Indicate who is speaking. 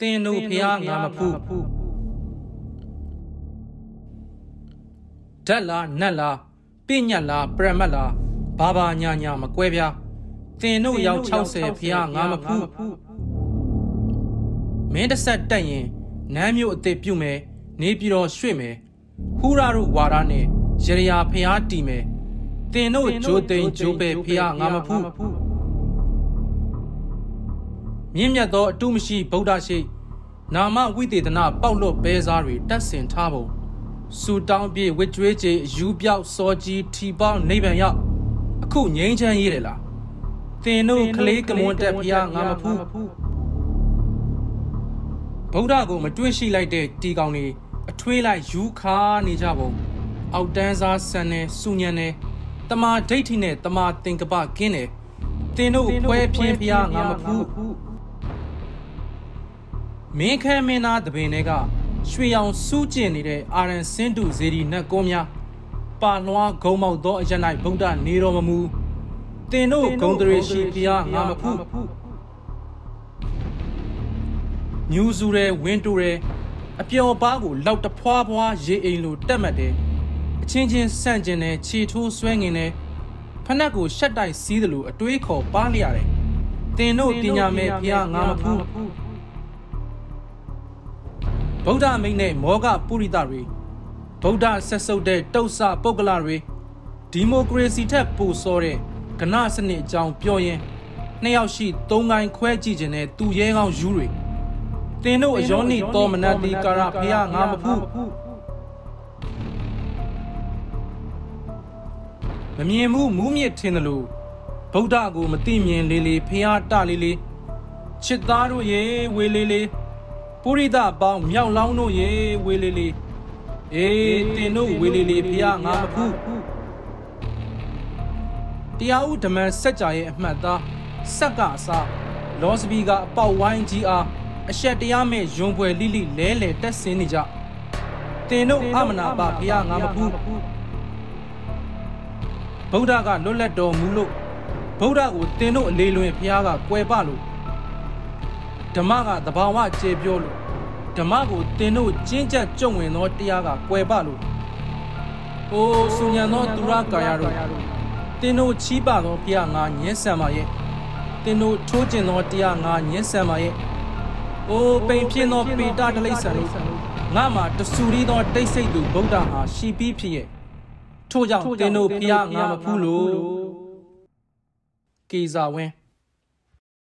Speaker 1: သင်တို့ဖျားငါမဖူးဓာတ်လားနတ်လားပြညတ်လားပရမတ်လားဘာဘာညာညာမကွဲပြားသင်တို့ရောက်60ဖျားငါမဖူးမင်းတစ်ဆက်တက်ရင်နမ်းမျိုးအစ်စ်ပြုတ်မယ်နေပြည်တော်ရွှေ့မယ်ဟူရာတို့ဝါရနဲ့ရရဖျားတီမယ်တင်တို့ဂျိုးသိန်ဂျိုးပဲဖျားငါမဖူး မြင့်မြတ်သောအတုမရှိဗုဒ္ဓရှိ နာမဝိသေသနာပေါက်လွတ်ဘဲစားတွေတက်ဆင်ထားပုံစူတောင်းပြေဝစ်ကြွေးကြေယူပြောက်စောကြီးထီပေါင်းနိဗ္ဗာန်ရောက်အခုငြိမ်းချမ်းရေးတယ်လားသင်တို့ကလေးကမွန်တက်ဖျားငါမဖူးဗုဒ္ဓကိုမတွေ့ရှိလိုက်တဲ့တီကောင်တွေအထွေးလိုက်ယူခါနေကြပုံအောက်တန်းစားဆန်နေစူညံနေတမာဒိဋ္ဌိနဲ့တမာသင်္ကပကင်းတယ်တင်တို့ဖွဲပြင်းဖျားငါမဖူး မင်းခဲမင်းသားတပင်တွေကရွှေရောင်စူးကျင်နေတဲ့အာရန်စင်းတူဇေဒီနတ်ကုန်းများပါလွှားဂုံမောက်သောအရ၌ဗုဒ္ဓနေတော်မမူတင်တို့ဂုံတရေရှိဖျားငါမဖူးညူစုရဲဝင်းတူရဲအပျော်ပါးကိုလောက်တဖွာဖွာရေအိမ်လိုတက်မှတ်တယ်အချင်းချင်းဆန့်ကျင်တယ်ခြေထိုးဆွဲငင်တယ်ဖနက်ကိုရှက်တိုက်စီးတယ်လို့အတွေးခေါ်ပါလျရတယ်တင်တို့ပညာမဲ့ဖျားငါမဖူး ဗုဒ္ဓမိတ်နဲ့မောဂပုရိသတွေဗုဒ္ဓဆက်ဆုပ်တဲ့တုတ်ဆပုဂ္ဂလတွေဒီမိုကရေစီထက်ပိုစောတဲ့ကဏစနစ်အကြောင်းပြောရင်နှစ်ယောက်ရှိသုံးကိုင်းခွဲကြည့်ခြင်းနဲ့သူရဲကောင်းယူတွေတင်တို့အယောနိတော်မနတိကာရဖះငါမဖူးမမြင်မှုမူးမြစ်ထင်တယ်လို့ဗုဒ္ဓကိုမသိမြင်လေးလေးဖះတလေးလေးချစ်သားတို့ရေဝေလေးလေး ပုရိသပေါင်းမြောက်လောင်းတို့ရေဝေလေးလေးအေးတင်တို့ဝေလေးလေးဖះငါမဖူးတရားဥဓမ္မစัจ जा ရဲ့အမှတ်သားစက်ကအစားလောစပီကအပေါက်ဝိုင်းကြီးအားအရှက်တရားမဲ့ယွန်ပွဲလိလိလဲလဲတက်ဆင်းနေကြတင်တို့အမနာပဘုရားငါမဖူးဗုဒ္ဓကလွတ်လပ်တော်မူလို့ဗုဒ္ဓကိုတင်တို့အလေးလွင်ဘုရားကကွယ်ပလို့ ဓမ္မကတဘာဝကျေပြောလို့ဓမ္မကိုတင်တို့ကျင့်ကြံကြုံဝင်သောတရားကကွယ်ပလို့အိုးဆုညံသောသူရကာယတို့တင်တို့ချီးပါသောဘုရားငါညှင်းဆန်ပါရဲ့တင်တို့ထိုးကျင်သောတရားငါညှင်းဆန်ပါရဲ့အိုးပိန်ပြင်းသောပေတာတလိษံတို့ငါမှာတဆူရီသောတိတ်ဆိတ်သူဗုဒ္ဓဟာရှီပြီးဖြစ်ရဲ့ထို့ကြောင့်တင်တို့ဖျားငါမဖူးလို့ကေဇာဝင်း